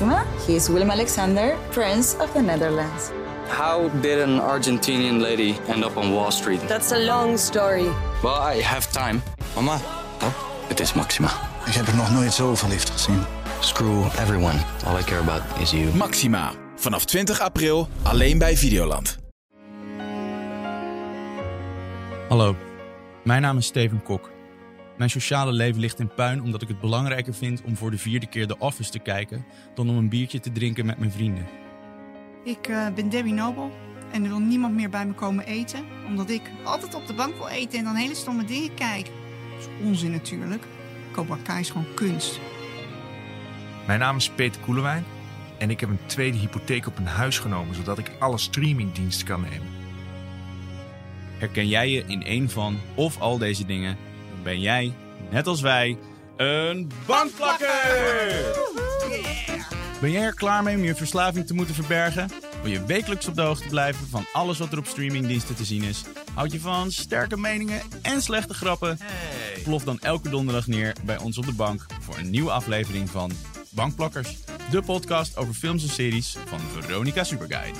Maxima. He is Willem Alexander, Prince of the Netherlands. How did an Argentinian lady end up on Wall Street? That's a long story. Well, I have time. Mama, Oh, het is Maxima. ik heb er nog nooit zo verliefd gezien. Screw everyone. All I care about is you. Maxima. Vanaf 20 april alleen bij Videoland. Hallo, mijn naam is Steven Kok. Mijn sociale leven ligt in puin omdat ik het belangrijker vind om voor de vierde keer The Office te kijken dan om een biertje te drinken met mijn vrienden. Ik eh, ben Debbie Nobel en er wil niemand meer bij me komen eten, omdat ik altijd op de bank wil eten en dan hele stomme dingen kijk. Dat is onzin natuurlijk. Cobra Kai is gewoon kunst. Mijn naam is Peter Koelewijn en ik heb een tweede hypotheek op een huis genomen zodat ik alle streamingdiensten kan nemen. Herken jij je in een van of al deze dingen, ben jij, net als wij, een bankplakker! Ben jij er klaar mee om je verslaving te moeten verbergen? Wil je wekelijks op de hoogte blijven van alles wat er op streamingdiensten te zien is? Houd je van sterke meningen en slechte grappen? Plof dan elke donderdag neer bij ons op de bank voor een nieuwe aflevering van Bankplakkers. De podcast over films en series van Veronica Superguide.